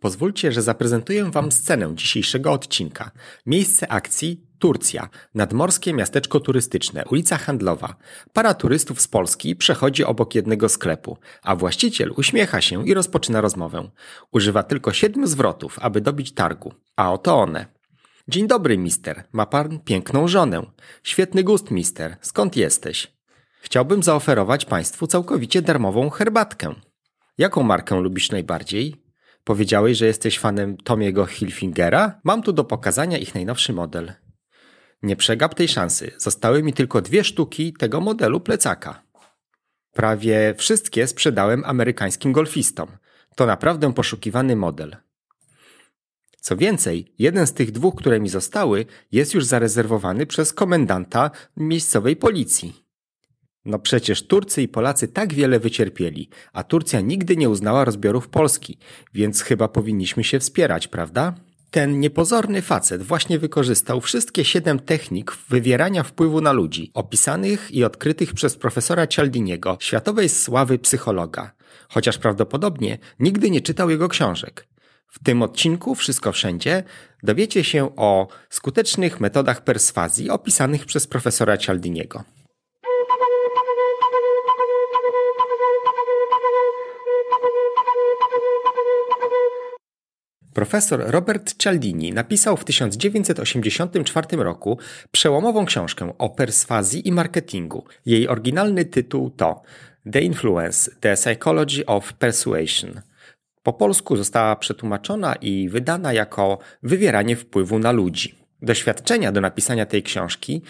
Pozwólcie, że zaprezentuję Wam scenę dzisiejszego odcinka. Miejsce akcji Turcja, nadmorskie miasteczko turystyczne, ulica handlowa. Para turystów z Polski przechodzi obok jednego sklepu, a właściciel uśmiecha się i rozpoczyna rozmowę. Używa tylko siedmiu zwrotów, aby dobić targu. A oto one. Dzień dobry, mister. Ma pan piękną żonę. Świetny gust, mister. Skąd jesteś? Chciałbym zaoferować państwu całkowicie darmową herbatkę. Jaką markę lubisz najbardziej? Powiedziałeś, że jesteś fanem Tomiego Hilfingera? Mam tu do pokazania ich najnowszy model. Nie przegap tej szansy. Zostały mi tylko dwie sztuki tego modelu plecaka. Prawie wszystkie sprzedałem amerykańskim golfistom. To naprawdę poszukiwany model. Co więcej, jeden z tych dwóch, które mi zostały, jest już zarezerwowany przez komendanta miejscowej policji. No przecież Turcy i Polacy tak wiele wycierpieli, a Turcja nigdy nie uznała rozbiorów Polski, więc chyba powinniśmy się wspierać, prawda? Ten niepozorny facet właśnie wykorzystał wszystkie siedem technik wywierania wpływu na ludzi, opisanych i odkrytych przez profesora Cialdiniego, światowej sławy psychologa, chociaż prawdopodobnie nigdy nie czytał jego książek. W tym odcinku Wszystko Wszędzie dowiecie się o skutecznych metodach perswazji opisanych przez profesora Cialdiniego. Profesor Robert Cialdini napisał w 1984 roku przełomową książkę o perswazji i marketingu. Jej oryginalny tytuł to The Influence: The Psychology of Persuasion. Po polsku została przetłumaczona i wydana jako Wywieranie wpływu na ludzi. Doświadczenia do napisania tej książki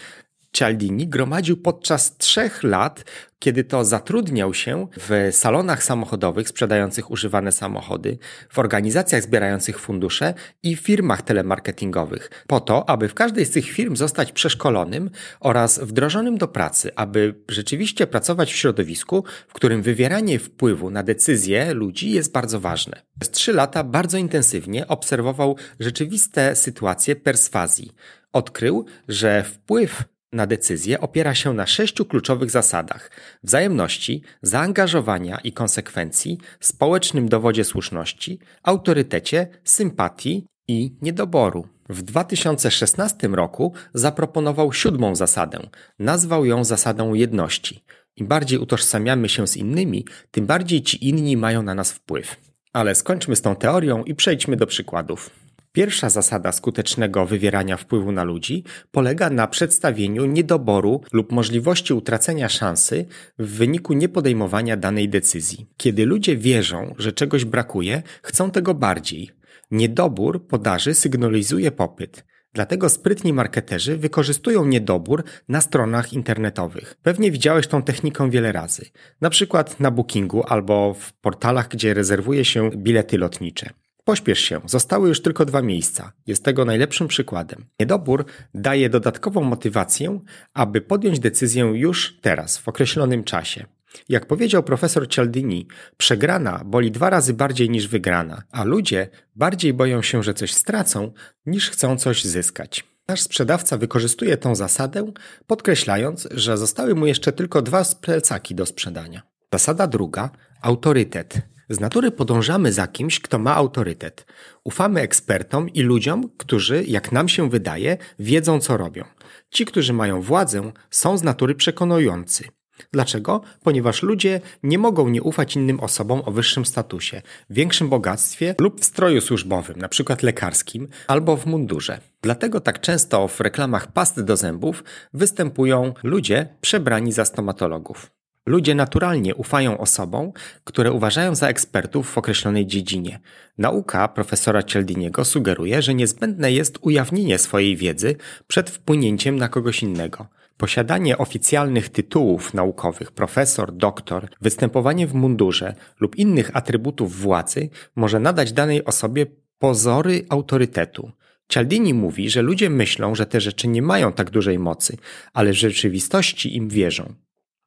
Cialdini gromadził podczas trzech lat, kiedy to zatrudniał się w salonach samochodowych sprzedających używane samochody, w organizacjach zbierających fundusze i firmach telemarketingowych, po to, aby w każdej z tych firm zostać przeszkolonym oraz wdrożonym do pracy, aby rzeczywiście pracować w środowisku, w którym wywieranie wpływu na decyzje ludzi jest bardzo ważne. Przez trzy lata bardzo intensywnie obserwował rzeczywiste sytuacje perswazji. Odkrył, że wpływ na decyzję opiera się na sześciu kluczowych zasadach: wzajemności, zaangażowania i konsekwencji, społecznym dowodzie słuszności, autorytecie, sympatii i niedoboru. W 2016 roku zaproponował siódmą zasadę. Nazwał ją zasadą jedności. Im bardziej utożsamiamy się z innymi, tym bardziej ci inni mają na nas wpływ. Ale skończmy z tą teorią i przejdźmy do przykładów. Pierwsza zasada skutecznego wywierania wpływu na ludzi polega na przedstawieniu niedoboru lub możliwości utracenia szansy w wyniku niepodejmowania danej decyzji. Kiedy ludzie wierzą, że czegoś brakuje, chcą tego bardziej. Niedobór podaży sygnalizuje popyt. Dlatego sprytni marketerzy wykorzystują niedobór na stronach internetowych. Pewnie widziałeś tą technikę wiele razy. Na przykład na Bookingu albo w portalach, gdzie rezerwuje się bilety lotnicze. Pośpiesz się, zostały już tylko dwa miejsca. Jest tego najlepszym przykładem. Niedobór daje dodatkową motywację, aby podjąć decyzję już teraz, w określonym czasie. Jak powiedział profesor Cialdini, przegrana boli dwa razy bardziej niż wygrana, a ludzie bardziej boją się, że coś stracą, niż chcą coś zyskać. Nasz sprzedawca wykorzystuje tą zasadę, podkreślając, że zostały mu jeszcze tylko dwa plecaki do sprzedania. Zasada druga autorytet. Z natury podążamy za kimś, kto ma autorytet. Ufamy ekspertom i ludziom, którzy, jak nam się wydaje, wiedzą co robią. Ci, którzy mają władzę, są z natury przekonujący. Dlaczego? Ponieważ ludzie nie mogą nie ufać innym osobom o wyższym statusie, większym bogactwie lub w stroju służbowym, np. lekarskim, albo w mundurze. Dlatego tak często w reklamach past do zębów występują ludzie przebrani za stomatologów. Ludzie naturalnie ufają osobom, które uważają za ekspertów w określonej dziedzinie. Nauka profesora Cialdiniego sugeruje, że niezbędne jest ujawnienie swojej wiedzy przed wpłynięciem na kogoś innego. Posiadanie oficjalnych tytułów naukowych, profesor, doktor, występowanie w mundurze lub innych atrybutów władzy może nadać danej osobie pozory autorytetu. Cialdini mówi, że ludzie myślą, że te rzeczy nie mają tak dużej mocy, ale w rzeczywistości im wierzą.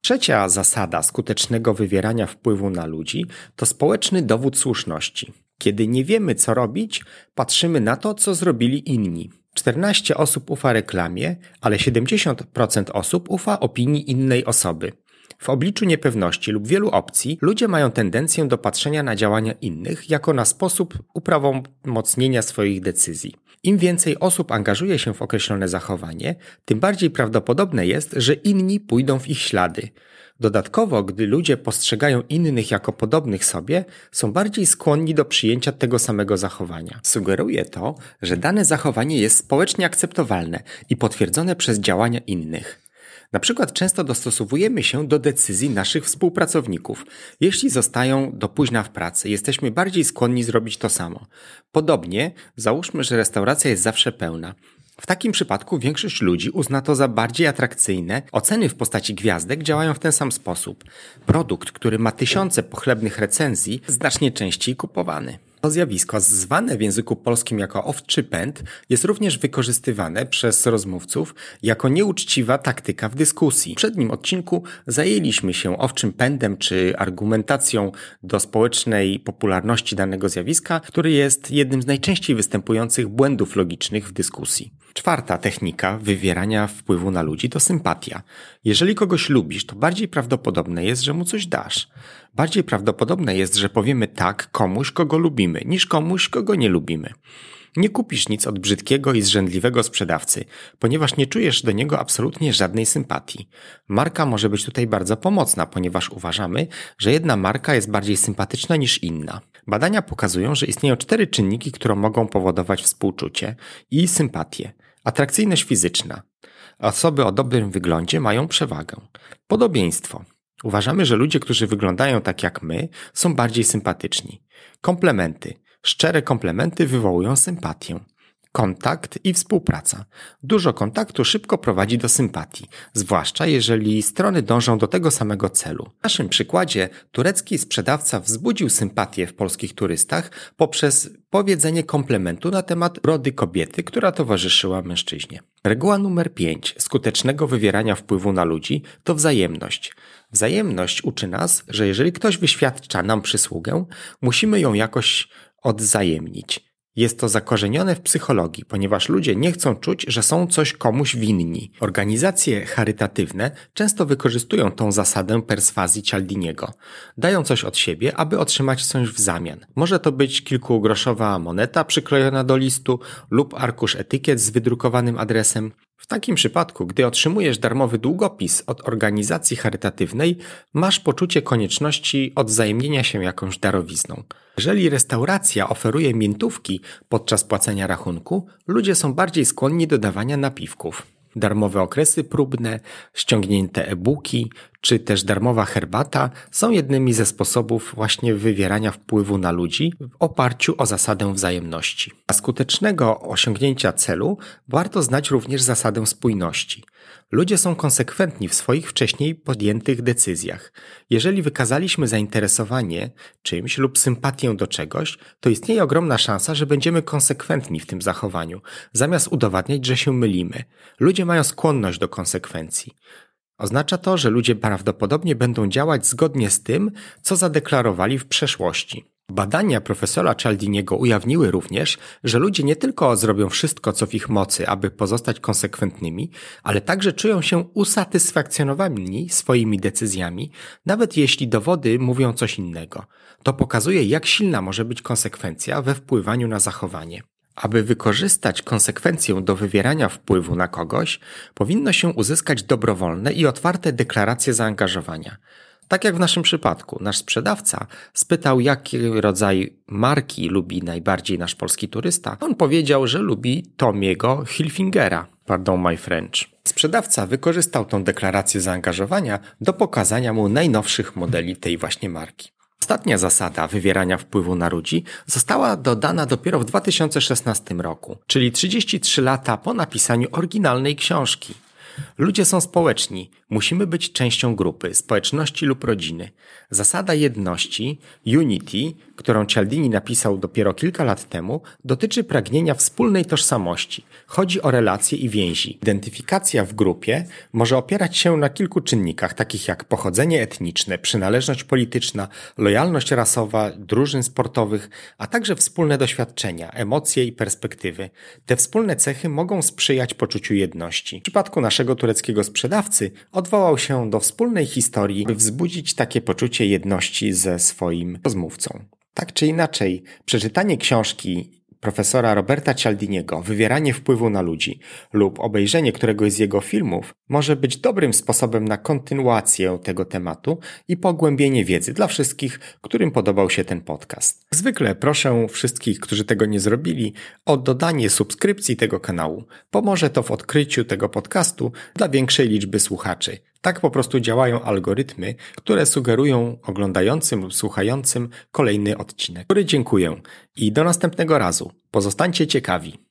Trzecia zasada skutecznego wywierania wpływu na ludzi to społeczny dowód słuszności. Kiedy nie wiemy, co robić, patrzymy na to, co zrobili inni. 14 osób ufa reklamie, ale 70% osób ufa opinii innej osoby. W obliczu niepewności lub wielu opcji ludzie mają tendencję do patrzenia na działania innych jako na sposób uprawomocnienia swoich decyzji. Im więcej osób angażuje się w określone zachowanie, tym bardziej prawdopodobne jest, że inni pójdą w ich ślady. Dodatkowo, gdy ludzie postrzegają innych jako podobnych sobie, są bardziej skłonni do przyjęcia tego samego zachowania. Sugeruje to, że dane zachowanie jest społecznie akceptowalne i potwierdzone przez działania innych. Na przykład często dostosowujemy się do decyzji naszych współpracowników. Jeśli zostają do późna w pracy, jesteśmy bardziej skłonni zrobić to samo. Podobnie, załóżmy, że restauracja jest zawsze pełna. W takim przypadku większość ludzi uzna to za bardziej atrakcyjne. Oceny w postaci gwiazdek działają w ten sam sposób. Produkt, który ma tysiące pochlebnych recenzji, znacznie częściej kupowany. To zjawisko, zwane w języku polskim jako owczy pęd, jest również wykorzystywane przez rozmówców jako nieuczciwa taktyka w dyskusji. W przednim odcinku zajęliśmy się owczym pędem czy argumentacją do społecznej popularności danego zjawiska, który jest jednym z najczęściej występujących błędów logicznych w dyskusji. Czwarta technika wywierania wpływu na ludzi to sympatia. Jeżeli kogoś lubisz, to bardziej prawdopodobne jest, że mu coś dasz. Bardziej prawdopodobne jest, że powiemy tak komuś, kogo lubimy, niż komuś, kogo nie lubimy. Nie kupisz nic od brzydkiego i zrzędliwego sprzedawcy, ponieważ nie czujesz do niego absolutnie żadnej sympatii. Marka może być tutaj bardzo pomocna, ponieważ uważamy, że jedna marka jest bardziej sympatyczna niż inna. Badania pokazują, że istnieją cztery czynniki, które mogą powodować współczucie i sympatię. Atrakcyjność fizyczna. Osoby o dobrym wyglądzie mają przewagę. Podobieństwo. Uważamy, że ludzie, którzy wyglądają tak jak my, są bardziej sympatyczni. Komplementy. Szczere komplementy wywołują sympatię. Kontakt i współpraca. Dużo kontaktu szybko prowadzi do sympatii, zwłaszcza jeżeli strony dążą do tego samego celu. W naszym przykładzie turecki sprzedawca wzbudził sympatię w polskich turystach poprzez powiedzenie komplementu na temat brody kobiety, która towarzyszyła mężczyźnie. Reguła numer 5 skutecznego wywierania wpływu na ludzi to wzajemność. Wzajemność uczy nas, że jeżeli ktoś wyświadcza nam przysługę, musimy ją jakoś odwzajemnić. Jest to zakorzenione w psychologii, ponieważ ludzie nie chcą czuć, że są coś komuś winni. Organizacje charytatywne często wykorzystują tą zasadę perswazji Cialdiniego. Dają coś od siebie, aby otrzymać coś w zamian. Może to być kilkugroszowa moneta przyklejona do listu lub arkusz etykiet z wydrukowanym adresem. W takim przypadku, gdy otrzymujesz darmowy długopis od organizacji charytatywnej, masz poczucie konieczności odwzajemnienia się jakąś darowizną. Jeżeli restauracja oferuje miętówki podczas płacenia rachunku, ludzie są bardziej skłonni do dawania napiwków darmowe okresy próbne, ściągnięte e-booki, czy też darmowa herbata są jednymi ze sposobów właśnie wywierania wpływu na ludzi w oparciu o zasadę wzajemności. Dla skutecznego osiągnięcia celu warto znać również zasadę spójności. Ludzie są konsekwentni w swoich wcześniej podjętych decyzjach. Jeżeli wykazaliśmy zainteresowanie czymś lub sympatię do czegoś, to istnieje ogromna szansa, że będziemy konsekwentni w tym zachowaniu, zamiast udowadniać, że się mylimy. Ludzie mają skłonność do konsekwencji. Oznacza to, że ludzie prawdopodobnie będą działać zgodnie z tym, co zadeklarowali w przeszłości. Badania profesora Cialdiniego ujawniły również, że ludzie nie tylko zrobią wszystko, co w ich mocy, aby pozostać konsekwentnymi, ale także czują się usatysfakcjonowani swoimi decyzjami, nawet jeśli dowody mówią coś innego. To pokazuje, jak silna może być konsekwencja we wpływaniu na zachowanie. Aby wykorzystać konsekwencję do wywierania wpływu na kogoś, powinno się uzyskać dobrowolne i otwarte deklaracje zaangażowania. Tak jak w naszym przypadku, nasz sprzedawca spytał, jaki rodzaj marki lubi najbardziej nasz polski turysta. On powiedział, że lubi Tomiego Hilfingera. Pardon my French. Sprzedawca wykorzystał tą deklarację zaangażowania do pokazania mu najnowszych modeli tej właśnie marki. Ostatnia zasada wywierania wpływu na ludzi została dodana dopiero w 2016 roku, czyli 33 lata po napisaniu oryginalnej książki. Ludzie są społeczni, musimy być częścią grupy, społeczności lub rodziny. Zasada jedności, unity, którą Cialdini napisał dopiero kilka lat temu, dotyczy pragnienia wspólnej tożsamości. Chodzi o relacje i więzi. Identyfikacja w grupie może opierać się na kilku czynnikach, takich jak pochodzenie etniczne, przynależność polityczna, lojalność rasowa, drużyn sportowych, a także wspólne doświadczenia, emocje i perspektywy. Te wspólne cechy mogą sprzyjać poczuciu jedności. W przypadku naszego tureckiego sprzedawcy odwołał się do wspólnej historii, by wzbudzić takie poczucie jedności ze swoim rozmówcą. Tak czy inaczej, przeczytanie książki profesora Roberta Cialdiniego Wywieranie wpływu na ludzi lub obejrzenie któregoś z jego filmów może być dobrym sposobem na kontynuację tego tematu i pogłębienie wiedzy dla wszystkich, którym podobał się ten podcast. Zwykle proszę wszystkich, którzy tego nie zrobili, o dodanie subskrypcji tego kanału. Pomoże to w odkryciu tego podcastu dla większej liczby słuchaczy. Tak po prostu działają algorytmy, które sugerują oglądającym lub słuchającym kolejny odcinek. Który dziękuję i do następnego razu. Pozostańcie ciekawi.